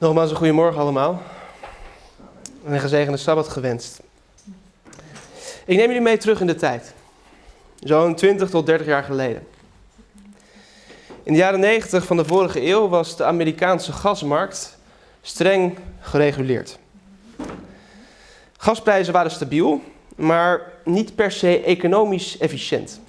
Nogmaals een goedemorgen allemaal. En een gezegende Sabbat gewenst. Ik neem jullie mee terug in de tijd. Zo'n 20 tot 30 jaar geleden. In de jaren 90 van de vorige eeuw was de Amerikaanse gasmarkt streng gereguleerd. Gasprijzen waren stabiel, maar niet per se economisch efficiënt.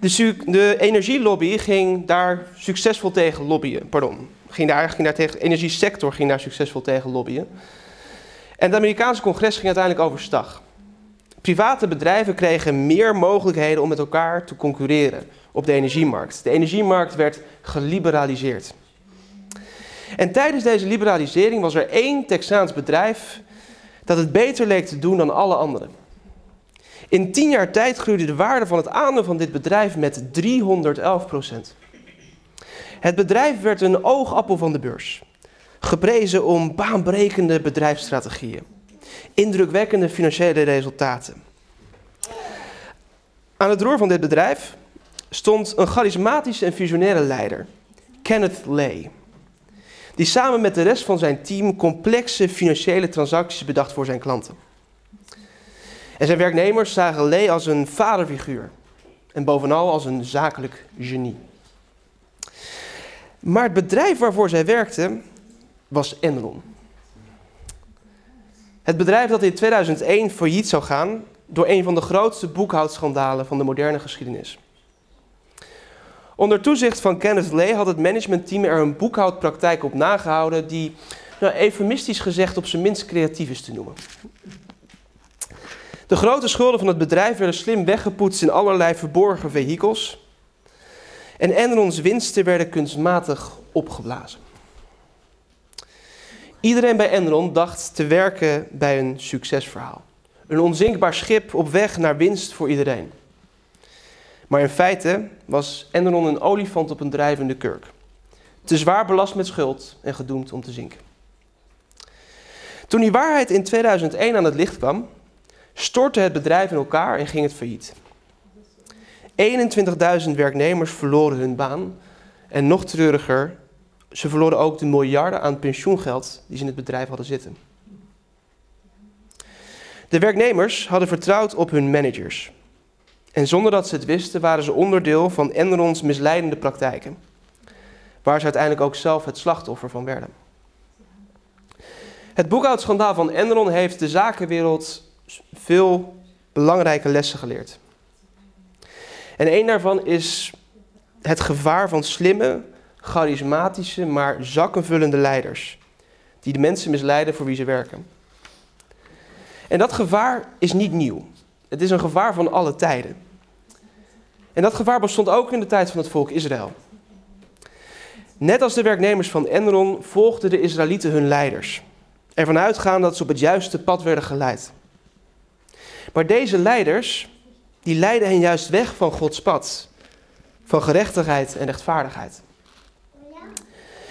De, de energielobby ging daar succesvol tegen lobbyen. Pardon, ging daar, ging daar tegen, energiesector ging daar succesvol tegen lobbyen. En het Amerikaanse congres ging uiteindelijk overstag. Private bedrijven kregen meer mogelijkheden om met elkaar te concurreren op de energiemarkt. De energiemarkt werd geliberaliseerd. En tijdens deze liberalisering was er één Texaans bedrijf dat het beter leek te doen dan alle anderen. In tien jaar tijd groeide de waarde van het aandeel van dit bedrijf met 311 procent. Het bedrijf werd een oogappel van de beurs. Geprezen om baanbrekende bedrijfsstrategieën. Indrukwekkende financiële resultaten. Aan het roer van dit bedrijf stond een charismatische en visionaire leider, Kenneth Lay. Die samen met de rest van zijn team complexe financiële transacties bedacht voor zijn klanten. En zijn werknemers zagen Lay als een vaderfiguur en bovenal als een zakelijk genie. Maar het bedrijf waarvoor zij werkte was Enron. Het bedrijf dat in 2001 failliet zou gaan door een van de grootste boekhoudschandalen van de moderne geschiedenis. Onder toezicht van Kenneth Lay had het managementteam er een boekhoudpraktijk op nagehouden die, nou, eufemistisch gezegd, op zijn minst creatief is te noemen. De grote schulden van het bedrijf werden slim weggepoetst in allerlei verborgen vehikels. En Enron's winsten werden kunstmatig opgeblazen. Iedereen bij Enron dacht te werken bij een succesverhaal. Een onzinkbaar schip op weg naar winst voor iedereen. Maar in feite was Enron een olifant op een drijvende kurk. Te zwaar belast met schuld en gedoemd om te zinken. Toen die waarheid in 2001 aan het licht kwam, stortte het bedrijf in elkaar en ging het failliet. 21.000 werknemers verloren hun baan. En nog treuriger, ze verloren ook de miljarden aan pensioengeld die ze in het bedrijf hadden zitten. De werknemers hadden vertrouwd op hun managers. En zonder dat ze het wisten, waren ze onderdeel van Enron's misleidende praktijken. Waar ze uiteindelijk ook zelf het slachtoffer van werden. Het boekhoudschandaal van Enron heeft de zakenwereld veel belangrijke lessen geleerd. En een daarvan is het gevaar van slimme, charismatische, maar zakkenvullende leiders. Die de mensen misleiden voor wie ze werken. En dat gevaar is niet nieuw. Het is een gevaar van alle tijden. En dat gevaar bestond ook in de tijd van het volk Israël. Net als de werknemers van Enron volgden de Israëlieten hun leiders. Ervan uitgaan dat ze op het juiste pad werden geleid. Maar deze leiders, die leiden hen juist weg van Gods pad. Van gerechtigheid en rechtvaardigheid.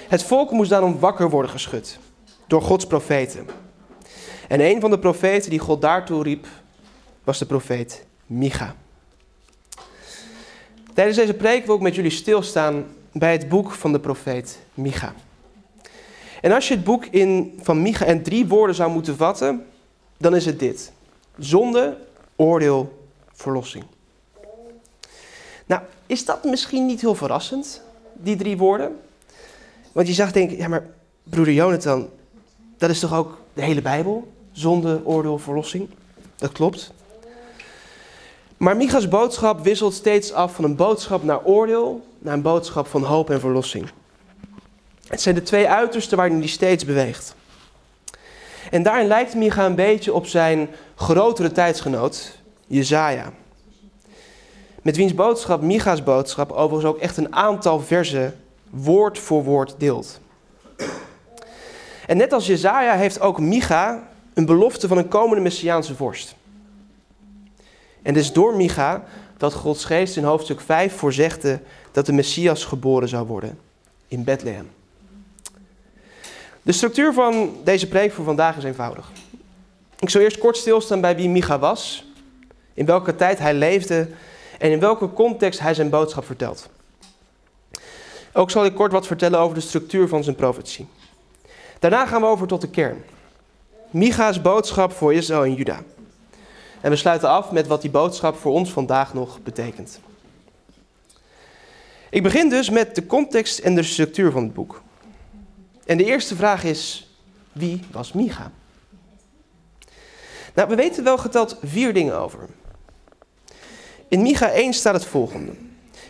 Het volk moest daarom wakker worden geschud. Door Gods profeten. En een van de profeten die God daartoe riep, was de profeet Micha. Tijdens deze preek wil ik met jullie stilstaan bij het boek van de profeet Micha. En als je het boek in, van Micha in drie woorden zou moeten vatten, dan is het dit. Zonde, oordeel, verlossing. Nou, is dat misschien niet heel verrassend, die drie woorden? Want je zag denken, ja maar broeder Jonathan, dat is toch ook de hele Bijbel? Zonde, oordeel, verlossing. Dat klopt. Maar Micha's boodschap wisselt steeds af van een boodschap naar oordeel naar een boodschap van hoop en verlossing. Het zijn de twee uitersten waarin hij steeds beweegt. En daarin lijkt Micha een beetje op zijn grotere tijdsgenoot, Jezaja. Met wiens boodschap, Micha's boodschap, overigens ook echt een aantal versen woord voor woord deelt. En net als Jezaja heeft ook Micha een belofte van een komende Messiaanse vorst. En het is door Micha dat Gods geest in hoofdstuk 5 voorzegde dat de Messias geboren zou worden in Bethlehem. De structuur van deze preek voor vandaag is eenvoudig. Ik zal eerst kort stilstaan bij wie Micha was, in welke tijd hij leefde en in welke context hij zijn boodschap vertelt. Ook zal ik kort wat vertellen over de structuur van zijn profetie. Daarna gaan we over tot de kern. Micha's boodschap voor Israël en Juda. En we sluiten af met wat die boodschap voor ons vandaag nog betekent. Ik begin dus met de context en de structuur van het boek. En de eerste vraag is, wie was Micha? Nou, we weten wel geteld vier dingen over. In Micha 1 staat het volgende.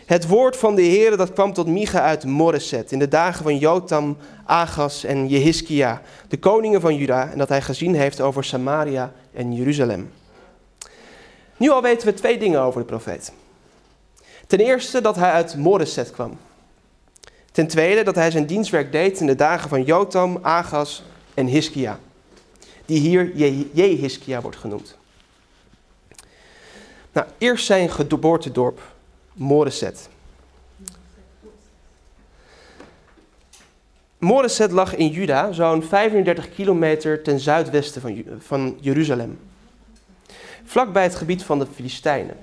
Het woord van de Heer dat kwam tot Micha uit Moreset in de dagen van Jotam, Agas en Jehiskia, de koningen van Juda, en dat hij gezien heeft over Samaria en Jeruzalem. Nu al weten we twee dingen over de profeet. Ten eerste dat hij uit Moreset kwam. Ten tweede dat hij zijn dienstwerk deed in de dagen van Jotam, Agas en Hiskia, die hier Jehiskia wordt genoemd. Nou, eerst zijn geboortedorp, Moreset. Moreset lag in Juda, zo'n 35 kilometer ten zuidwesten van, van Jeruzalem. Vlakbij het gebied van de Filistijnen.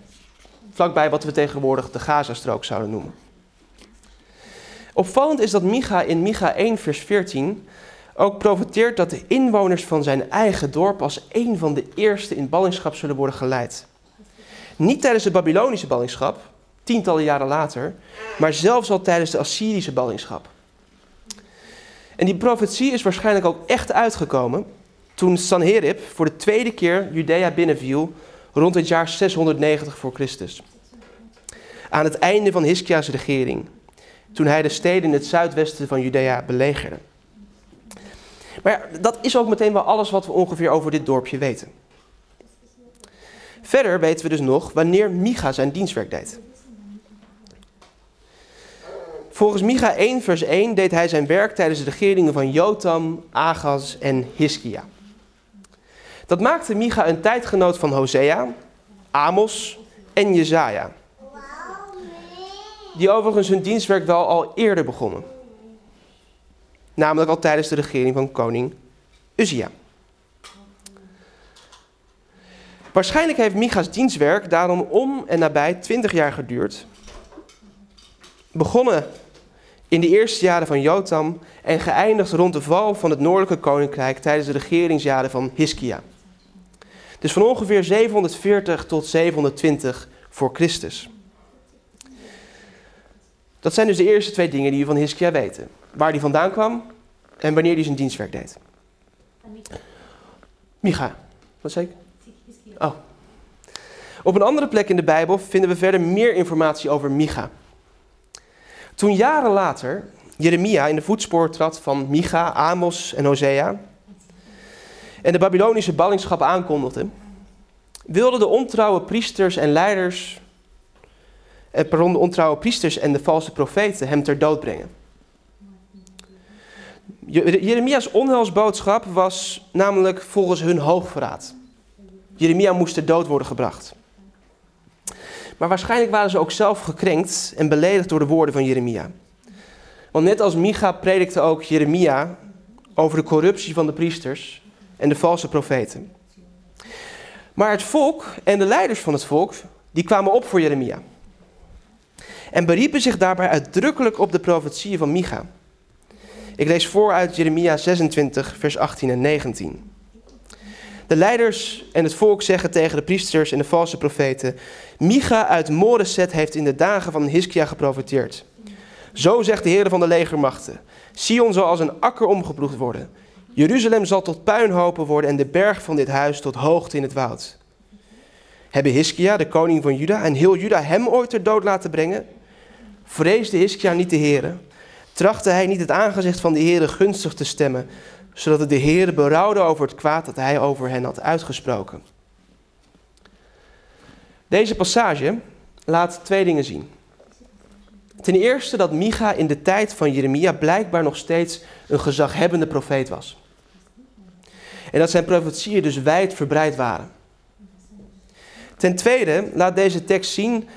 Vlakbij wat we tegenwoordig de Gazastrook zouden noemen. Opvallend is dat Micha in Micha 1 vers 14 ook profeteert dat de inwoners van zijn eigen dorp als een van de eerste in ballingschap zullen worden geleid. Niet tijdens de Babylonische ballingschap, tientallen jaren later, maar zelfs al tijdens de Assyrische ballingschap. En die profetie is waarschijnlijk ook echt uitgekomen toen Sanherib voor de tweede keer Judea binnenviel rond het jaar 690 voor Christus. Aan het einde van Hiskia's regering, toen hij de steden in het zuidwesten van Judea belegerde. Maar ja, dat is ook meteen wel alles wat we ongeveer over dit dorpje weten. Verder weten we dus nog wanneer Micha zijn dienstwerk deed. Volgens Micha 1 vers 1 deed hij zijn werk tijdens de regeringen van Jotam, Agas en Hiskia. Dat maakte Micha een tijdgenoot van Hosea, Amos en Jezaja. Die overigens hun dienstwerk wel al eerder begonnen. Namelijk al tijdens de regering van koning Uzia. Waarschijnlijk heeft Micha's dienstwerk daarom om en nabij 20 jaar geduurd. Begonnen in de eerste jaren van Jotam en geëindigd rond de val van het noordelijke koninkrijk tijdens de regeringsjaren van Hiskia. Dus van ongeveer 740 tot 720 voor Christus. Dat zijn dus de eerste twee dingen die we van Hiskia weten. Waar hij vandaan kwam en wanneer hij zijn dienstwerk deed. Micha, wat zei ik? Oh. Op een andere plek in de Bijbel vinden we verder meer informatie over Micha. Toen jaren later Jeremia in de voetspoor trad van Micha, Amos en Hosea en de Babylonische ballingschap aankondigde, wilden de ontrouwe priesters en leiders, eh, pardon, de ontrouwe priesters en de valse profeten hem ter dood brengen. Jeremia's onheilsboodschap was namelijk volgens hun hoogverraad. Jeremia moest ter dood worden gebracht. Maar waarschijnlijk waren ze ook zelf gekrenkt en beledigd door de woorden van Jeremia. Want net als Micha predikte ook Jeremia over de corruptie van de priesters en de valse profeten. Maar het volk en de leiders van het volk, die kwamen op voor Jeremia. En beriepen zich daarbij uitdrukkelijk op de profetieën van Micha. Ik lees voor uit Jeremia 26, vers 18 en 19. De leiders en het volk zeggen tegen de priesters en de valse profeten: Micha uit Moreset heeft in de dagen van Hiskia geprofiteerd. Zo zegt de Heer van de legermachten: Sion zal als een akker omgeploegd worden. Jeruzalem zal tot puinhopen worden en de berg van dit huis tot hoogte in het woud. Hebben Hiskia, de koning van Juda, en heel Juda hem ooit ter dood laten brengen? Vreesde Hiskia niet de Heer? Trachtte hij niet het aangezicht van de Heer gunstig te stemmen, zodat de Heer berouwde over het kwaad dat hij over hen had uitgesproken? Deze passage laat twee dingen zien. Ten eerste dat Micha in de tijd van Jeremia blijkbaar nog steeds een gezaghebbende profeet was. En dat zijn profetieën dus wijd verbreid waren. Ten tweede laat deze tekst zien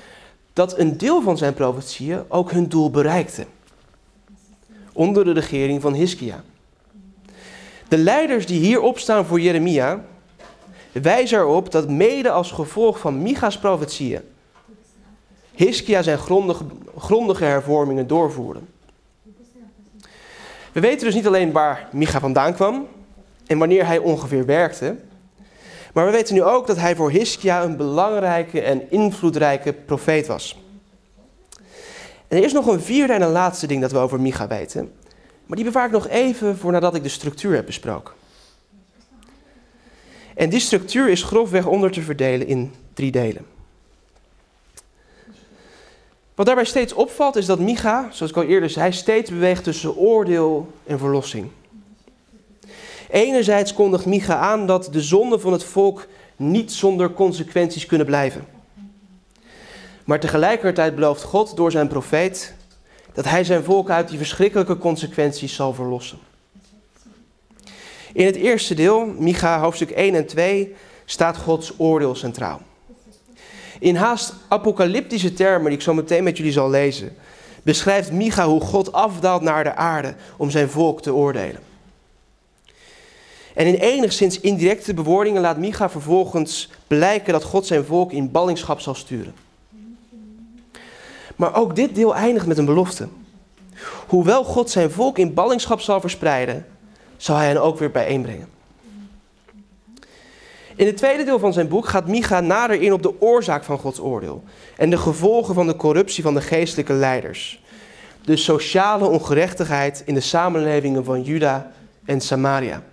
dat een deel van zijn profetieën ook hun doel bereikte. Onder de regering van Hiskia. De leiders die hier opstaan voor Jeremia wijzen erop dat mede als gevolg van Micha's profetieën Hiskia zijn grondige, grondige hervormingen doorvoerde. We weten dus niet alleen waar Micha vandaan kwam en wanneer hij ongeveer werkte, maar we weten nu ook dat hij voor Hiskia een belangrijke en invloedrijke profeet was. En er is nog een vierde en een laatste ding dat we over Micha weten, maar die bewaar ik nog even voor nadat ik de structuur heb besproken. En die structuur is grofweg onder te verdelen in drie delen. Wat daarbij steeds opvalt is dat Micha, zoals ik al eerder zei, steeds beweegt tussen oordeel en verlossing. Enerzijds kondigt Micha aan dat de zonden van het volk niet zonder consequenties kunnen blijven. Maar tegelijkertijd belooft God door zijn profeet dat hij zijn volk uit die verschrikkelijke consequenties zal verlossen. In het eerste deel, Micha hoofdstuk 1 en 2, staat Gods oordeel centraal. In haast apocalyptische termen, die ik zo meteen met jullie zal lezen, beschrijft Micha hoe God afdaalt naar de aarde om zijn volk te oordelen. En in enigszins indirecte bewoordingen laat Micha vervolgens blijken dat God zijn volk in ballingschap zal sturen. Maar ook dit deel eindigt met een belofte. Hoewel God zijn volk in ballingschap zal verspreiden, zal hij hen ook weer bijeenbrengen. In het tweede deel van zijn boek gaat Micha nader in op de oorzaak van Gods oordeel en de gevolgen van de corruptie van de geestelijke leiders. De sociale ongerechtigheid in de samenlevingen van Juda en Samaria.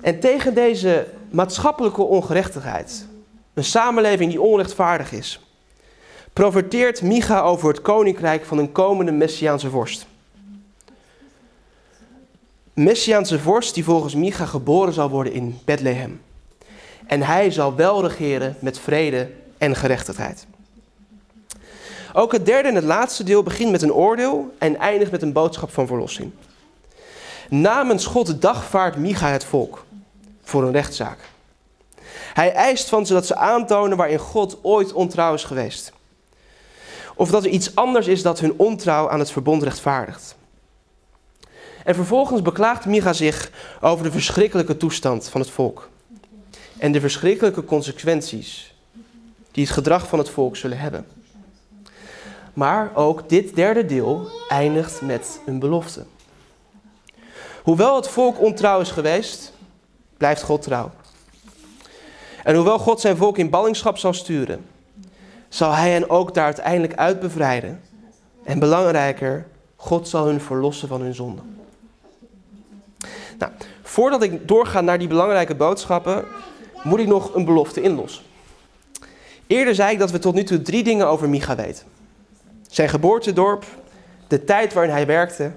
En tegen deze maatschappelijke ongerechtigheid, een samenleving die onrechtvaardig is, profeteert Micha over het koninkrijk van een komende Messiaanse vorst. Messiaanse vorst die volgens Micha geboren zal worden in Bethlehem. En hij zal wel regeren met vrede en gerechtigheid. Ook het derde en het laatste deel begint met een oordeel en eindigt met een boodschap van verlossing. Namens God dagvaart Micha het volk voor een rechtszaak. Hij eist van ze dat ze aantonen waarin God ooit ontrouw is geweest. Of dat er iets anders is dat hun ontrouw aan het verbond rechtvaardigt. En vervolgens beklaagt Micha zich over de verschrikkelijke toestand van het volk. En de verschrikkelijke consequenties die het gedrag van het volk zullen hebben. Maar ook dit derde deel eindigt met een belofte. Hoewel het volk ontrouw is geweest, blijft God trouw. En hoewel God zijn volk in ballingschap zal sturen, zal hij hen ook daar uiteindelijk uit bevrijden. En belangrijker, God zal hun verlossen van hun zonden. Nou, voordat ik doorga naar die belangrijke boodschappen, moet ik nog een belofte inlossen. Eerder zei ik dat we tot nu toe drie dingen over Micha weten. Zijn geboortedorp, de tijd waarin hij werkte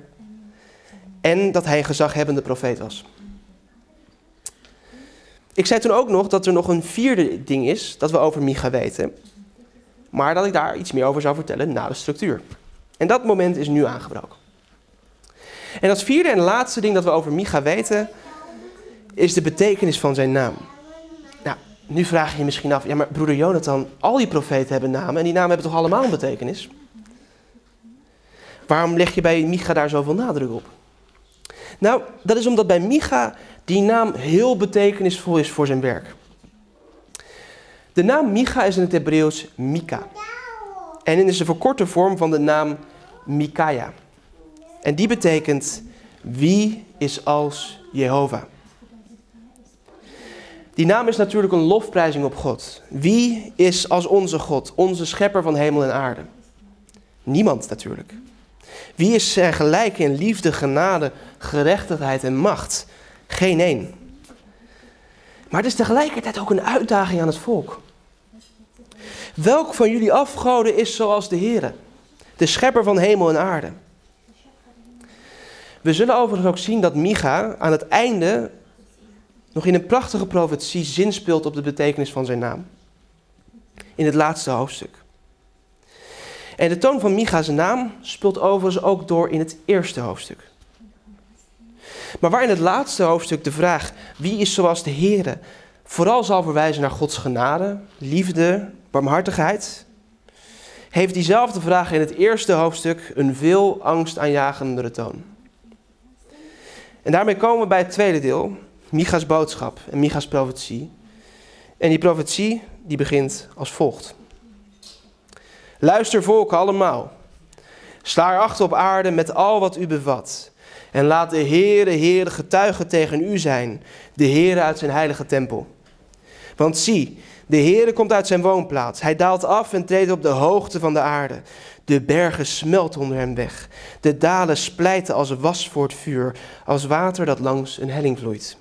en dat hij een gezaghebbende profeet was. Ik zei toen ook nog dat er nog een vierde ding is dat we over Micha weten. Maar dat ik daar iets meer over zou vertellen na de structuur. En dat moment is nu aangebroken. En als vierde en laatste ding dat we over Micha weten, is de betekenis van zijn naam. Nou, nu vraag je je misschien af, ja maar broeder Jonathan, al die profeten hebben namen en die namen hebben toch allemaal een betekenis? Waarom leg je bij Micha daar zoveel nadruk op? Nou, dat is omdat bij Micha die naam heel betekenisvol is voor zijn werk. De naam Micha is in het Hebreeuws Mika. En is een verkorte vorm van de naam Mikaja. En die betekent wie is als Jehovah. Die naam is natuurlijk een lofprijzing op God. Wie is als onze God, onze schepper van hemel en aarde? Niemand natuurlijk. Wie is zijn gelijk in liefde, genade, gerechtigheid en macht? Geen één. Maar het is tegelijkertijd ook een uitdaging aan het volk. Welk van jullie afgoden is zoals de Heer, de schepper van hemel en aarde? We zullen overigens ook zien dat Micha aan het einde nog in een prachtige profetie zinspeelt op de betekenis van zijn naam. In het laatste hoofdstuk. En de toon van Micha's naam speelt overigens ook door in het eerste hoofdstuk. Maar waar in het laatste hoofdstuk de vraag wie is zoals de Heere vooral zal verwijzen naar Gods genade, liefde, barmhartigheid, heeft diezelfde vraag in het eerste hoofdstuk een veel angstaanjagendere toon. En daarmee komen we bij het tweede deel, Micha's boodschap en Micha's profetie. En die profetie die begint als volgt. Luister volk allemaal. Sla achter op aarde met al wat u bevat. En laat de Heere, Heere, getuigen tegen u zijn, de Heere uit zijn heilige tempel. Want zie, de Heere komt uit zijn woonplaats. Hij daalt af en treedt op de hoogte van de aarde. De bergen smelten onder hem weg. De dalen splijten als was voor het vuur, als water dat langs een helling vloeit.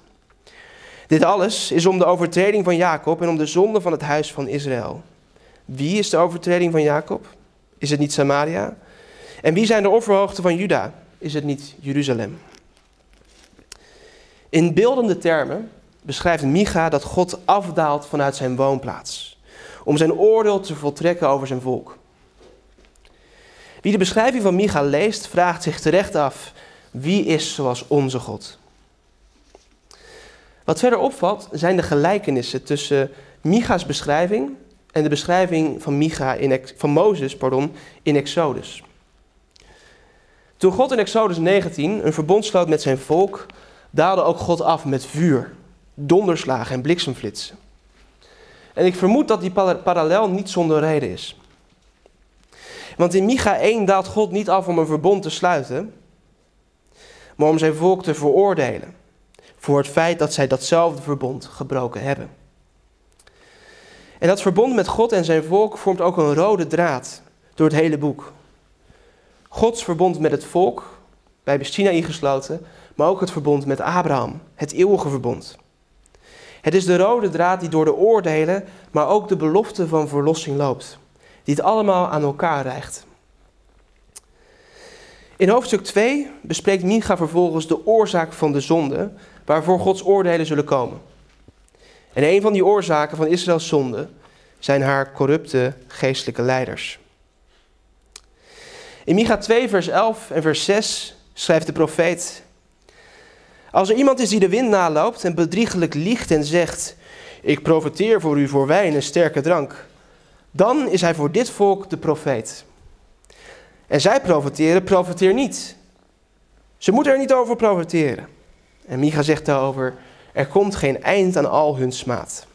Dit alles is om de overtreding van Jacob en om de zonde van het huis van Israël. Wie is de overtreding van Jacob? Is het niet Samaria? En wie zijn de offerhoogten van Juda? Is het niet Jeruzalem? In beeldende termen beschrijft Micha dat God afdaalt vanuit zijn woonplaats om zijn oordeel te voltrekken over zijn volk. Wie de beschrijving van Micha leest, vraagt zich terecht af: wie is zoals onze God? Wat verder opvalt zijn de gelijkenissen tussen Micha's beschrijving en de beschrijving van, Micha in, van Mozes pardon, in Exodus. Toen God in Exodus 19 een verbond sloot met zijn volk, daalde ook God af met vuur, donderslagen en bliksemflitsen. En ik vermoed dat die parallel niet zonder reden is. Want in Micha 1 daalt God niet af om een verbond te sluiten, maar om zijn volk te veroordelen voor het feit dat zij datzelfde verbond gebroken hebben. En dat verbond met God en zijn volk vormt ook een rode draad door het hele boek. Gods verbond met het volk, bij Bestina ingesloten, maar ook het verbond met Abraham, het eeuwige verbond. Het is de rode draad die door de oordelen, maar ook de belofte van verlossing loopt, die het allemaal aan elkaar rijgt. In hoofdstuk 2 bespreekt Mincha vervolgens de oorzaak van de zonde, waarvoor Gods oordelen zullen komen. En een van die oorzaken van Israëls zonde zijn haar corrupte geestelijke leiders. In Micha 2, vers 11 en vers 6 schrijft de profeet: Als er iemand is die de wind naloopt en bedriegelijk liegt en zegt: Ik profeteer voor u voor wijn en sterke drank, dan is hij voor dit volk de profeet. En zij profeteren, profeteer niet. Ze moeten er niet over profeteren. En Micha zegt daarover: Er komt geen eind aan al hun smaad.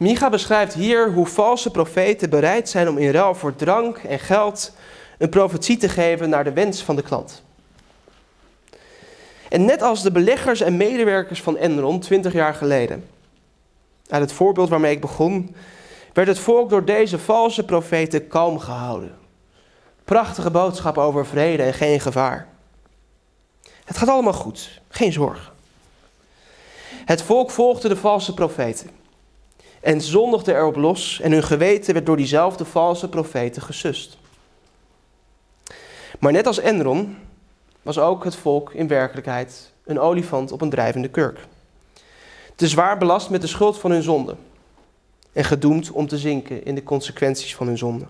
Micha beschrijft hier hoe valse profeten bereid zijn om in ruil voor drank en geld een profetie te geven naar de wens van de klant. En net als de beleggers en medewerkers van Enron 20 jaar geleden, uit het voorbeeld waarmee ik begon, werd het volk door deze valse profeten kalm gehouden. Prachtige boodschap over vrede en geen gevaar. Het gaat allemaal goed, geen zorgen. Het volk volgde de valse profeten en zondigde erop los en hun geweten werd door diezelfde valse profeten gesust. Maar net als Enron was ook het volk in werkelijkheid een olifant op een drijvende kurk. Te zwaar belast met de schuld van hun zonde en gedoemd om te zinken in de consequenties van hun zonde.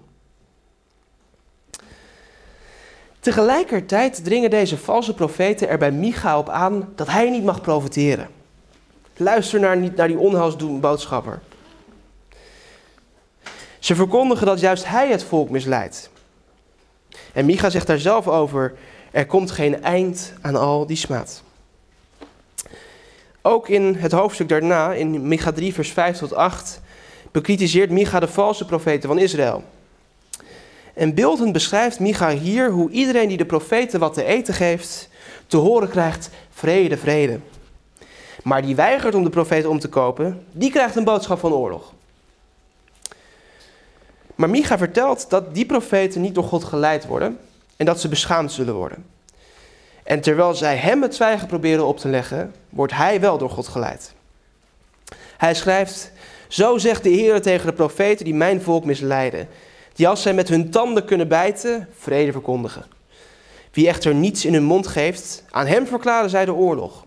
Tegelijkertijd dringen deze valse profeten er bij Micha op aan dat hij niet mag profiteren. Luister naar, naar die onheilsdoende boodschapper. Ze verkondigen dat juist hij het volk misleidt. En Micha zegt daar zelf over: er komt geen eind aan al die smaad. Ook in het hoofdstuk daarna, in Micha 3, vers 5 tot 8, bekritiseert Micha de valse profeten van Israël. En beeldend beschrijft Micha hier hoe iedereen die de profeten wat te eten geeft, te horen krijgt: vrede, vrede. Maar die weigert om de profeten om te kopen, die krijgt een boodschap van oorlog. Maar Micha vertelt dat die profeten niet door God geleid worden en dat ze beschaamd zullen worden. En terwijl zij hem het zwijgen proberen op te leggen, wordt hij wel door God geleid. Hij schrijft: Zo zegt de Heer tegen de profeten die mijn volk misleiden, die als zij met hun tanden kunnen bijten, vrede verkondigen. Wie echter niets in hun mond geeft, aan hem verklaren zij de oorlog.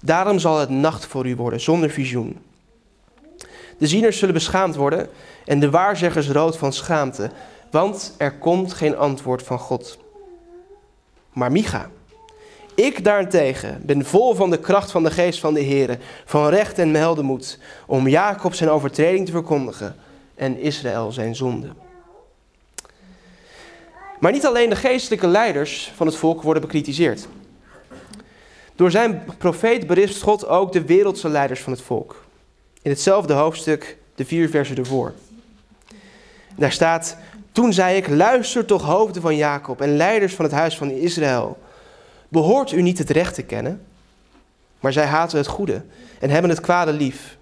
Daarom zal het nacht voor u worden, zonder visioen. De zieners zullen beschaamd worden en de waarzeggers rood van schaamte, want er komt geen antwoord van God. Maar Micha, ik daarentegen ben vol van de kracht van de geest van de Heer, van recht en meldemoed, om Jacob zijn overtreding te verkondigen en Israël zijn zonde. Maar niet alleen de geestelijke leiders van het volk worden bekritiseerd. Door zijn profeet berispt God ook de wereldse leiders van het volk. In hetzelfde hoofdstuk, de vier versen ervoor. Daar staat: Toen zei ik, luister toch hoofden van Jacob en leiders van het huis van Israël. Behoort u niet het recht te kennen? Maar zij haten het goede en hebben het kwade lief.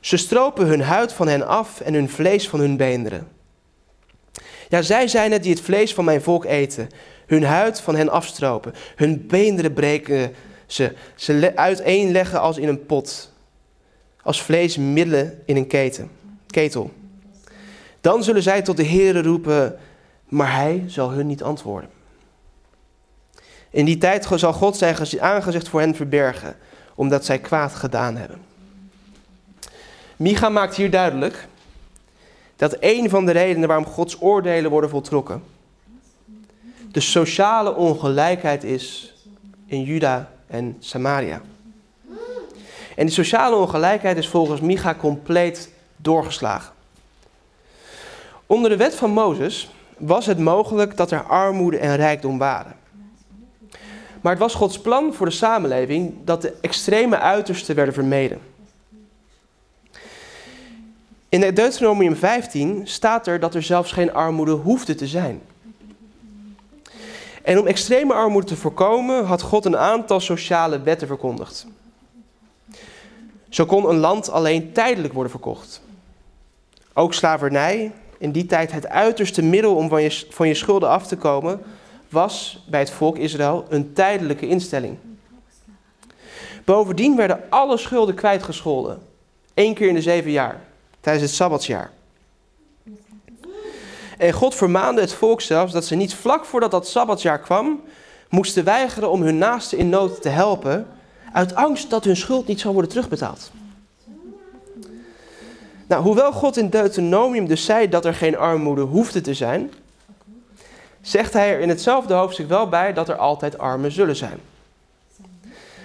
Ze stropen hun huid van hen af en hun vlees van hun beenderen. Ja, zij zijn het die het vlees van mijn volk eten, hun huid van hen afstropen, hun beenderen breken ze, ze uiteenleggen als in een pot, als vlees middelen in een keten, ketel. Dan zullen zij tot de Heere roepen, maar hij zal hun niet antwoorden. In die tijd zal God zijn aangezicht voor hen verbergen, omdat zij kwaad gedaan hebben. Micha maakt hier duidelijk dat een van de redenen waarom Gods oordelen worden voltrokken, de sociale ongelijkheid is in Juda en Samaria. En die sociale ongelijkheid is volgens Micha compleet doorgeslagen. Onder de wet van Mozes was het mogelijk dat er armoede en rijkdom waren. Maar het was Gods plan voor de samenleving dat de extreme uitersten werden vermeden. In Deuteronomium 15 staat er dat er zelfs geen armoede hoefde te zijn. En om extreme armoede te voorkomen had God een aantal sociale wetten verkondigd. Zo kon een land alleen tijdelijk worden verkocht. Ook slavernij, in die tijd het uiterste middel om van je, van je schulden af te komen, was bij het volk Israël een tijdelijke instelling. Bovendien werden alle schulden kwijtgescholden, één keer in de zeven jaar, tijdens het Sabbatsjaar. En God vermaande het volk zelfs dat ze niet vlak voordat dat Sabbatsjaar kwam, moesten weigeren om hun naasten in nood te helpen, uit angst dat hun schuld niet zou worden terugbetaald. Nou, hoewel God in Deuteronomium dus zei dat er geen armoede hoefde te zijn, zegt hij er in hetzelfde hoofdstuk wel bij dat er altijd armen zullen zijn.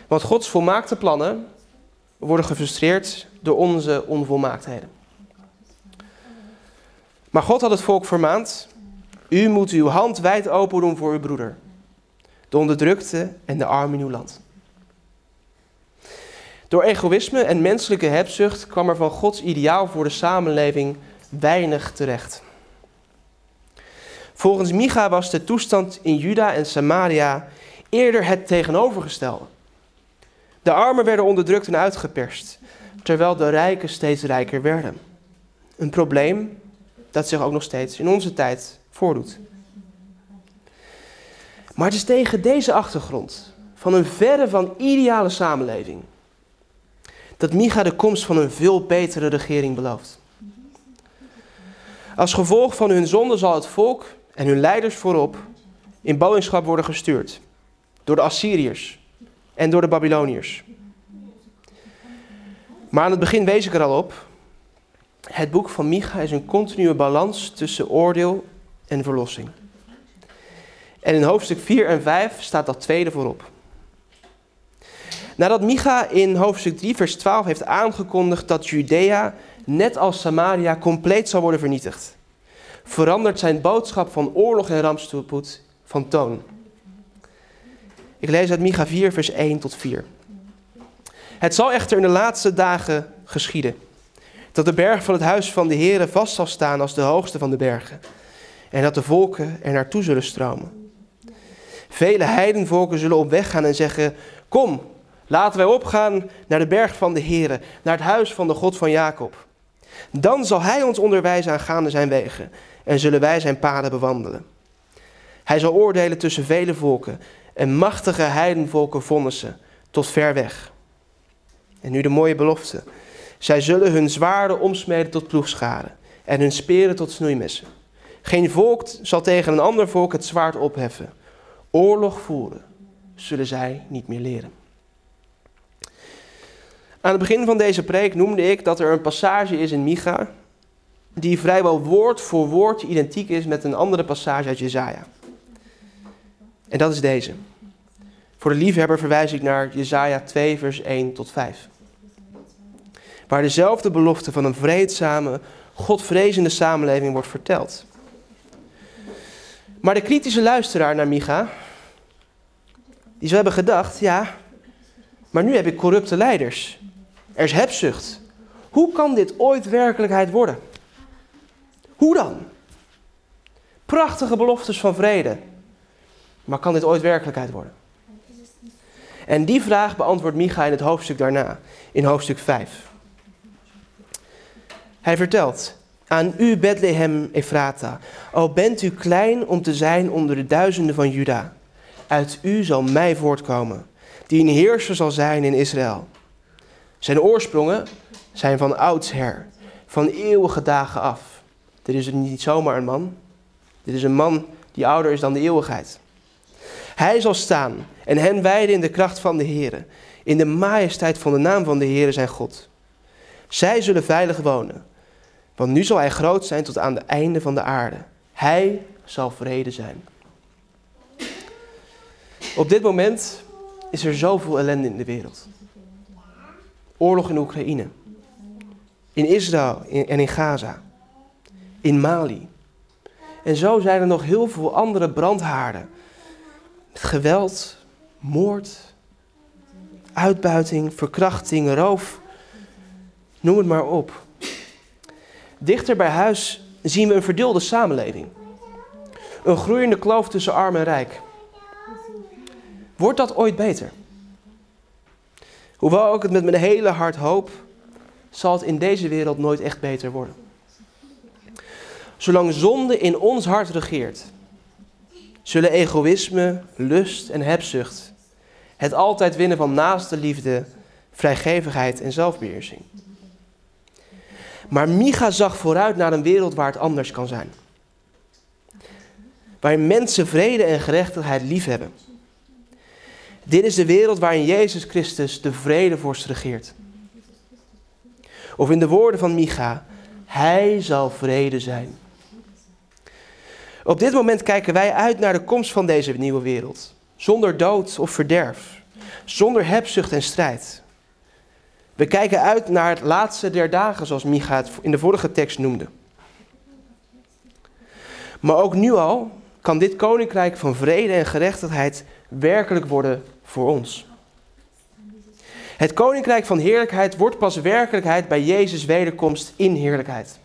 Want Gods volmaakte plannen worden gefrustreerd door onze onvolmaaktheden. Maar God had het volk vermaand: U moet uw hand wijd open doen voor uw broeder, de onderdrukte en de arm in uw land. Door egoïsme en menselijke hebzucht kwam er van Gods ideaal voor de samenleving weinig terecht. Volgens Micha was de toestand in Juda en Samaria eerder het tegenovergestelde. De armen werden onderdrukt en uitgeperst, terwijl de rijken steeds rijker werden. Een probleem dat zich ook nog steeds in onze tijd voordoet. Maar het is tegen deze achtergrond van een verre van ideale samenleving dat Micha de komst van een veel betere regering belooft. Als gevolg van hun zonde zal het volk en hun leiders voorop in ballingschap worden gestuurd door de Assyriërs en door de Babyloniërs. Maar aan het begin wees ik er al op. Het boek van Micha is een continue balans tussen oordeel en verlossing. En in hoofdstuk 4 en 5 staat dat tweede voorop. Nadat Micha in hoofdstuk 3, vers 12 heeft aangekondigd dat Judea, net als Samaria, compleet zal worden vernietigd, verandert zijn boodschap van oorlog en rampspoed van toon. Ik lees uit Micha 4, vers 1 tot 4. Het zal echter in de laatste dagen geschieden dat de berg van het huis van de Heere vast zal staan als de hoogste van de bergen en dat de volken er naartoe zullen stromen. Vele heidenvolken zullen op weg gaan en zeggen: Kom, Laten wij opgaan naar de berg van de Heere, naar het huis van de God van Jacob. Dan zal hij ons onderwijzen aangaande zijn wegen en zullen wij zijn paden bewandelen. Hij zal oordelen tussen vele volken en machtige heidenvolken vonnissen tot ver weg. En nu de mooie belofte. Zij zullen hun zwaarden omsmeden tot ploegscharen en hun speren tot snoeimessen. Geen volk zal tegen een ander volk het zwaard opheffen. Oorlog voeren zullen zij niet meer leren. Aan het begin van deze preek noemde ik dat er een passage is in Micha die vrijwel woord voor woord identiek is met een andere passage uit Jezaja. En dat is deze. Voor de liefhebber verwijs ik naar Jezaja 2 vers 1 tot 5. Waar dezelfde belofte van een vreedzame, godvrezende samenleving wordt verteld. Maar de kritische luisteraar naar Micha, die zou hebben gedacht, ja, maar nu heb ik corrupte leiders. Er is hebzucht. Hoe kan dit ooit werkelijkheid worden? Hoe dan? Prachtige beloftes van vrede. Maar kan dit ooit werkelijkheid worden? En die vraag beantwoordt Micha in het hoofdstuk daarna, in hoofdstuk 5. Hij vertelt, aan u Bethlehem Ephrata, al bent u klein om te zijn onder de duizenden van Juda. Uit u zal mij voortkomen, die een heerser zal zijn in Israël. Zijn oorsprongen zijn van oudsher, van eeuwige dagen af. Dit is niet zomaar een man. Dit is een man die ouder is dan de eeuwigheid. Hij zal staan en hen wijden in de kracht van de Heer, in de majesteit van de naam van de Heer zijn God. Zij zullen veilig wonen, want nu zal hij groot zijn tot aan de einde van de aarde. Hij zal vrede zijn. Op dit moment is er zoveel ellende in de wereld. Oorlog in Oekraïne, in Israël en in Gaza, in Mali. En zo zijn er nog heel veel andere brandhaarden. Geweld, moord, uitbuiting, verkrachting, roof. Noem het maar op. Dichter bij huis zien we een verdeelde samenleving. Een groeiende kloof tussen arm en rijk. Wordt dat ooit beter? Hoewel ik het met mijn hele hart hoop, zal het in deze wereld nooit echt beter worden. Zolang zonde in ons hart regeert, zullen egoïsme, lust en hebzucht het altijd winnen van naaste liefde, vrijgevigheid en zelfbeheersing. Maar Micha zag vooruit naar een wereld waar het anders kan zijn. Waarin mensen vrede en gerechtigheid lief hebben. Dit is de wereld waarin Jezus Christus de vredevorst regeert. Of in de woorden van Micha, hij zal vrede zijn. Op dit moment kijken wij uit naar de komst van deze nieuwe wereld. Zonder dood of verderf. Zonder hebzucht en strijd. We kijken uit naar het laatste der dagen, zoals Micha het in de vorige tekst noemde. Maar ook nu al kan dit koninkrijk van vrede en gerechtigheid werkelijk worden voor ons. Het koninkrijk van heerlijkheid wordt pas werkelijkheid bij Jezus' wederkomst in heerlijkheid.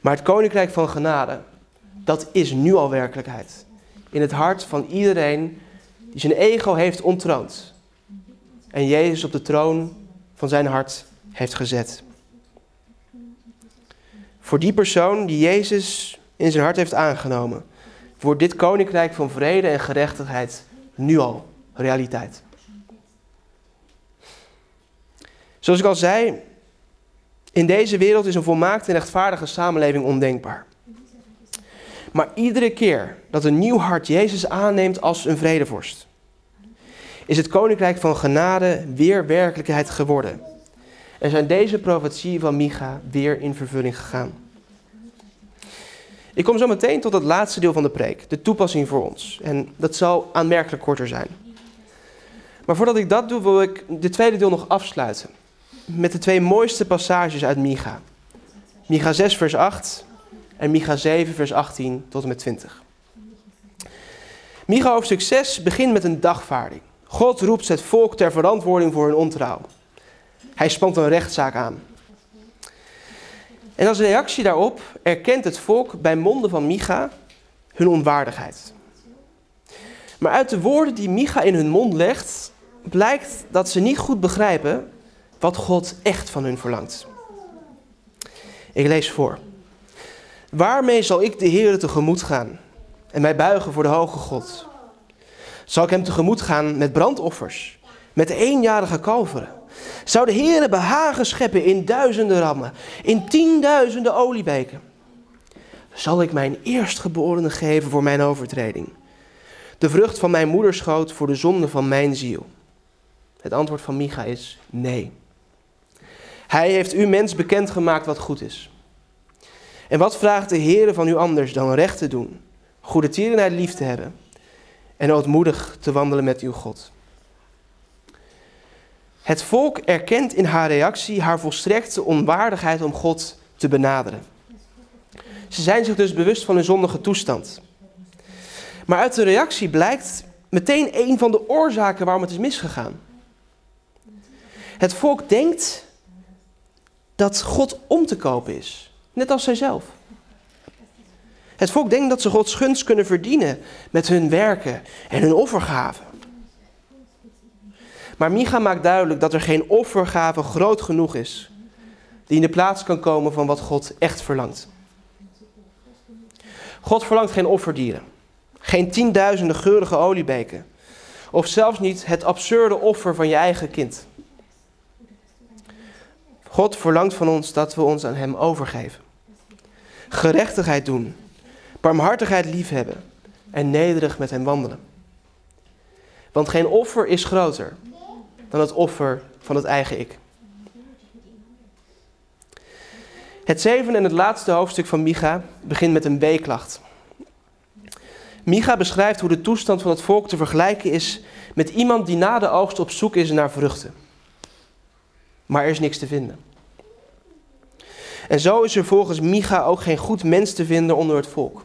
Maar het koninkrijk van genade, dat is nu al werkelijkheid. In het hart van iedereen die zijn ego heeft ontroond. En Jezus op de troon van zijn hart heeft gezet. Voor die persoon die Jezus in zijn hart heeft aangenomen, wordt dit koninkrijk van vrede en gerechtigheid nu al realiteit. Zoals ik al zei, in deze wereld is een volmaakte en rechtvaardige samenleving ondenkbaar. Maar iedere keer dat een nieuw hart Jezus aanneemt als een vredevorst, is het koninkrijk van genade weer werkelijkheid geworden. En zijn deze profetieën van Micha weer in vervulling gegaan. Ik kom zo meteen tot het laatste deel van de preek, de toepassing voor ons. En dat zal aanmerkelijk korter zijn. Maar voordat ik dat doe, wil ik de tweede deel nog afsluiten. Met de twee mooiste passages uit Micha. Micha 6, vers 8 en Micha 7, vers 18 tot en met 20. Micha hoofdstuk 6 begint met een dagvaarding. God roept het volk ter verantwoording voor hun ontrouw. Hij spant een rechtszaak aan. En als reactie daarop erkent het volk bij monden van Micha hun onwaardigheid. Maar uit de woorden die Micha in hun mond legt, blijkt dat ze niet goed begrijpen wat God echt van hun verlangt. Ik lees voor. Waarmee zal ik de Heer tegemoet gaan en mij buigen voor de hoge God? Zal ik hem tegemoet gaan met brandoffers, met eenjarige kalveren? Zou de Heer behagen scheppen in duizenden rammen, in tienduizenden oliebeken? Zal ik mijn eerstgeborene geven voor mijn overtreding? De vrucht van mijn moederschoot voor de zonde van mijn ziel? Het antwoord van Micha is nee. Hij heeft u mens bekendgemaakt wat goed is. En wat vraagt de Heer van u anders dan recht te doen, goede tierenheid lief te hebben en ootmoedig te wandelen met uw God? Het volk erkent in haar reactie haar volstrekte onwaardigheid om God te benaderen. Ze zijn zich dus bewust van hun zondige toestand. Maar uit de reactie blijkt meteen een van de oorzaken waarom het is misgegaan. Het volk denkt dat God om te kopen is, net als zijzelf. Het volk denkt dat ze Gods gunst kunnen verdienen met hun werken en hun offergaven. Maar Micha maakt duidelijk dat er geen offergave groot genoeg is die in de plaats kan komen van wat God echt verlangt. God verlangt geen offerdieren, geen tienduizenden geurige oliebeken, of zelfs niet het absurde offer van je eigen kind. God verlangt van ons dat we ons aan Hem overgeven. Gerechtigheid doen, barmhartigheid liefhebben en nederig met Hem wandelen. Want geen offer is groter dan het offer van het eigen ik. Het zevende en het laatste hoofdstuk van Micha begint met een weeklacht. Micha beschrijft hoe de toestand van het volk te vergelijken is met iemand die na de oogst op zoek is naar vruchten. Maar er is niks te vinden. En zo is er volgens Micha ook geen goed mens te vinden onder het volk.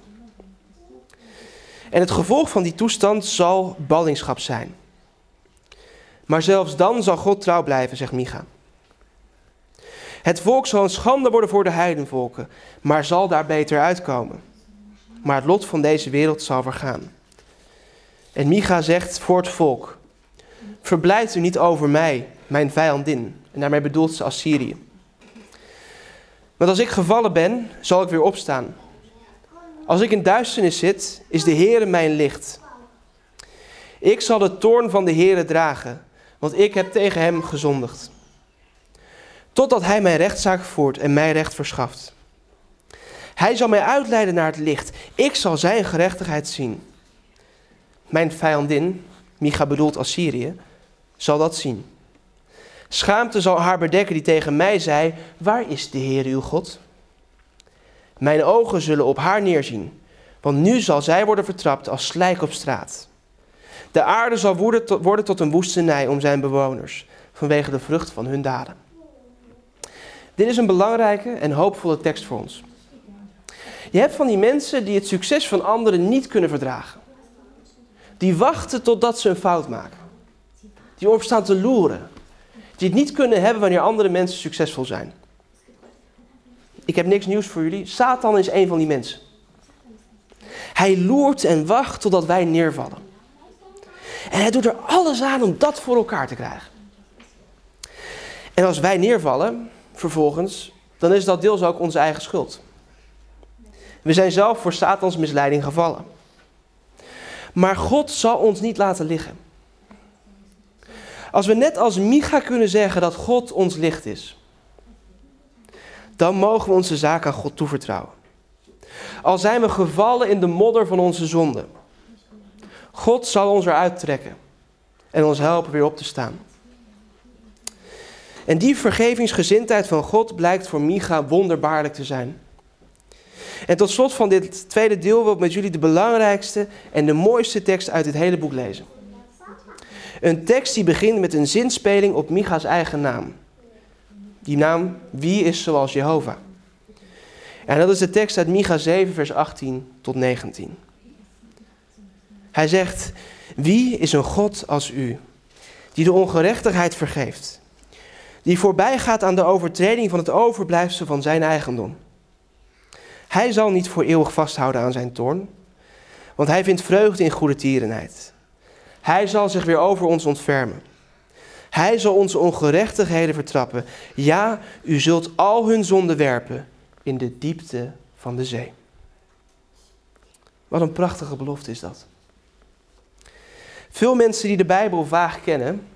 En het gevolg van die toestand zal ballingschap zijn. Maar zelfs dan zal God trouw blijven, zegt Micha. Het volk zal een schande worden voor de heidenvolken, maar zal daar beter uitkomen. Maar het lot van deze wereld zal vergaan. En Micha zegt voor het volk: Verblijd u niet over mij, mijn vijandin. En daarmee bedoelt ze Assyrië. Want als ik gevallen ben, zal ik weer opstaan. Als ik in duisternis zit, is de Heere mijn licht. Ik zal de toorn van de Heere dragen, want ik heb tegen hem gezondigd. Totdat hij mijn rechtszaak voert en mij recht verschaft. Hij zal mij uitleiden naar het licht. Ik zal zijn gerechtigheid zien. Mijn vijandin, Micha bedoelt Assyrië, zal dat zien. Schaamte zal haar bedekken die tegen mij zei: Waar is de Heer uw God? Mijn ogen zullen op haar neerzien, want nu zal zij worden vertrapt als slijk op straat. De aarde zal worden tot een woestenij om zijn bewoners, vanwege de vrucht van hun daden. Dit is een belangrijke en hoopvolle tekst voor ons. Je hebt van die mensen die het succes van anderen niet kunnen verdragen. Die wachten totdat ze een fout maken. Die opstaan te loeren. Die het niet kunnen hebben wanneer andere mensen succesvol zijn. Ik heb niks nieuws voor jullie. Satan is een van die mensen. Hij loert en wacht totdat wij neervallen. En hij doet er alles aan om dat voor elkaar te krijgen. En als wij neervallen, vervolgens, dan is dat deels ook onze eigen schuld. We zijn zelf voor Satans misleiding gevallen. Maar God zal ons niet laten liggen. Als we net als Micha kunnen zeggen dat God ons licht is, dan mogen we onze zaak aan God toevertrouwen. Al zijn we gevallen in de modder van onze zonde, God zal ons eruit trekken en ons helpen weer op te staan. En die vergevingsgezindheid van God blijkt voor Micha wonderbaarlijk te zijn. En tot slot van dit tweede deel wil ik met jullie de belangrijkste en de mooiste tekst uit dit hele boek lezen. Een tekst die begint met een zinspeling op Micha's eigen naam. Die naam, wie is zoals Jehovah? En dat is de tekst uit Micha 7, vers 18 tot 19. Hij zegt, wie is een God als u, die de ongerechtigheid vergeeft, die voorbij gaat aan de overtreding van het overblijfsel van zijn eigendom? Hij zal niet voor eeuwig vasthouden aan zijn toorn, want hij vindt vreugde in goede tierenheid. Hij zal zich weer over ons ontfermen. Hij zal onze ongerechtigheden vertrappen. Ja, u zult al hun zonden werpen in de diepte van de zee. Wat een prachtige belofte is dat. Veel mensen die de Bijbel vaag kennen,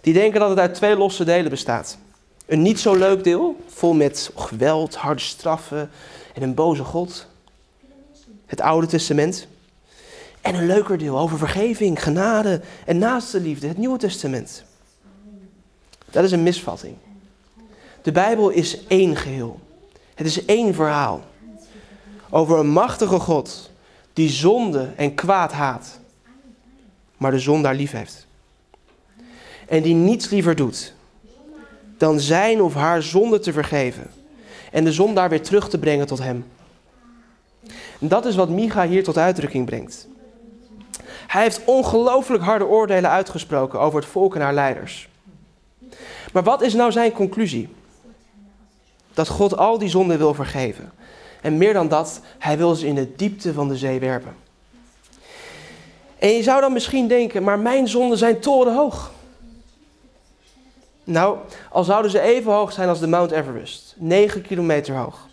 die denken dat het uit twee losse delen bestaat. Een niet zo leuk deel, vol met geweld, harde straffen en een boze God. Het Oude Testament. En een leuker deel over vergeving, genade en naaste liefde, het Nieuwe Testament. Dat is een misvatting. De Bijbel is één geheel. Het is één verhaal. Over een machtige God die zonde en kwaad haat, maar de zondaar lief heeft. En die niets liever doet dan zijn of haar zonde te vergeven en de zondaar weer terug te brengen tot hem. En dat is wat Micha hier tot uitdrukking brengt. Hij heeft ongelooflijk harde oordelen uitgesproken over het volk en haar leiders. Maar wat is nou zijn conclusie? Dat God al die zonden wil vergeven. En meer dan dat, hij wil ze in de diepte van de zee werpen. En je zou dan misschien denken, maar mijn zonden zijn torenhoog. Nou, al zouden ze even hoog zijn als de Mount Everest, 9 kilometer hoog.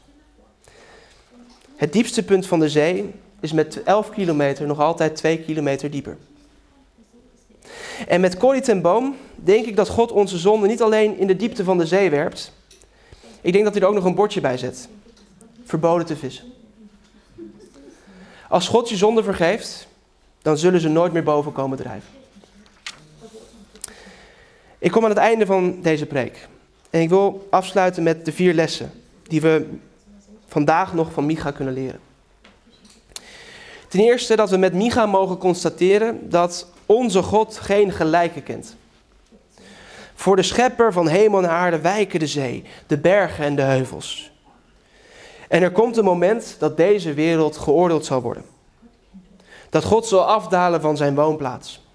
Het diepste punt van de zee is met 11 kilometer nog altijd 2 kilometer dieper. En met Corrie ten Boom denk ik dat God onze zonde niet alleen in de diepte van de zee werpt. Ik denk dat hij er ook nog een bordje bij zet. Verboden te vissen. Als God je zonde vergeeft, dan zullen ze nooit meer boven komen drijven. Ik kom aan het einde van deze preek. En ik wil afsluiten met de vier lessen die we vandaag nog van Micha kunnen leren. Ten eerste dat we met Micha mogen constateren dat onze God geen gelijke kent. Voor de schepper van hemel en aarde wijken de zee, de bergen en de heuvels. En er komt een moment dat deze wereld geoordeeld zal worden. Dat God zal afdalen van zijn woonplaats.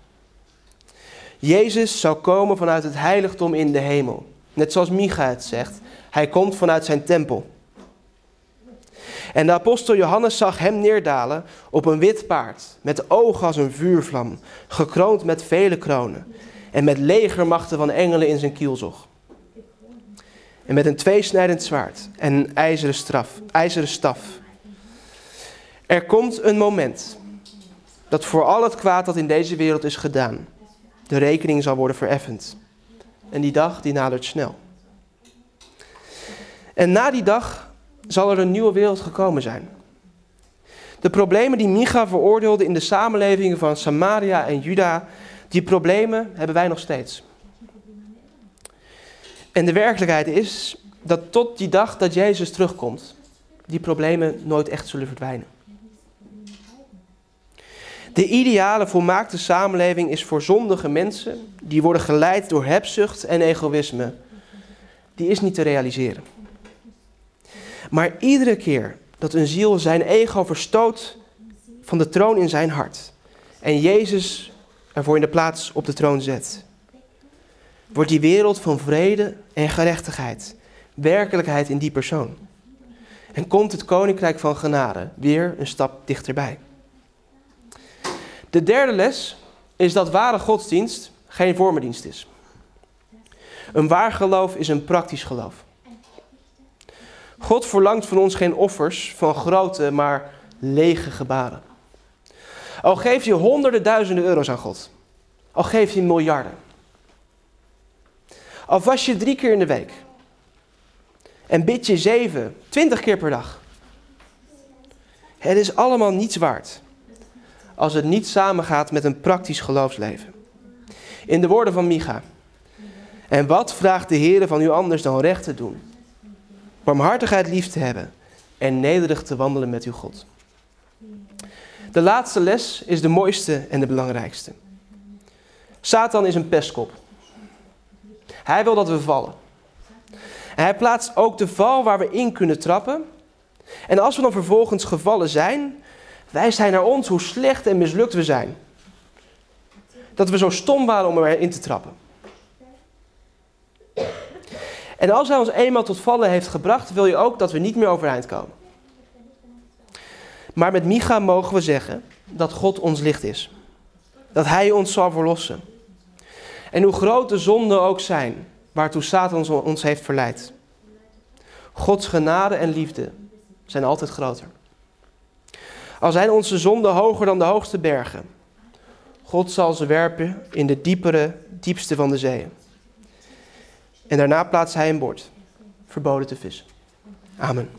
Jezus zal komen vanuit het heiligdom in de hemel. Net zoals Micha het zegt. Hij komt vanuit zijn tempel. En de apostel Johannes zag hem neerdalen op een wit paard, met ogen als een vuurvlam, gekroond met vele kronen en met legermachten van engelen in zijn kielzog. En met een tweesnijdend zwaard en een ijzeren, straf, ijzeren staf. Er komt een moment dat voor al het kwaad dat in deze wereld is gedaan, de rekening zal worden vereffend. En die dag die nadert snel. En na die dag zal er een nieuwe wereld gekomen zijn. De problemen die Micha veroordeelde in de samenlevingen van Samaria en Juda, die problemen hebben wij nog steeds. En de werkelijkheid is dat tot die dag dat Jezus terugkomt, die problemen nooit echt zullen verdwijnen. De ideale volmaakte samenleving is voor zondige mensen die worden geleid door hebzucht en egoïsme. Die is niet te realiseren. Maar iedere keer dat een ziel zijn ego verstoot van de troon in zijn hart en Jezus ervoor in de plaats op de troon zet, wordt die wereld van vrede en gerechtigheid werkelijkheid in die persoon. En komt het koninkrijk van genade weer een stap dichterbij. De derde les is dat ware godsdienst geen vormendienst is. Een waar geloof is een praktisch geloof. God verlangt van ons geen offers van grote, maar lege gebaren. Al geef je honderden duizenden euro's aan God. Al geef je miljarden. Al was je drie keer in de week. En bid je zeven, twintig keer per dag. Het is allemaal niets waard. Als het niet samengaat met een praktisch geloofsleven. In de woorden van Micha. En wat vraagt de Heer van u anders dan recht te doen? barmhartigheid lief te hebben en nederig te wandelen met uw God. De laatste les is de mooiste en de belangrijkste. Satan is een pestkop. Hij wil dat we vallen. En hij plaatst ook de val waar we in kunnen trappen. En als we dan vervolgens gevallen zijn, wijst hij naar ons hoe slecht en mislukt we zijn. Dat we zo stom waren om erin te trappen. En als hij ons eenmaal tot vallen heeft gebracht, wil je ook dat we niet meer overeind komen. Maar met Micha mogen we zeggen dat God ons licht is. Dat hij ons zal verlossen. En hoe groot de zonden ook zijn, waartoe Satan ons heeft verleid. Gods genade en liefde zijn altijd groter. Al zijn onze zonden hoger dan de hoogste bergen, God zal ze werpen in de diepere, diepste van de zeeën. En daarna plaatst hij een bord. Verboden te vissen. Amen.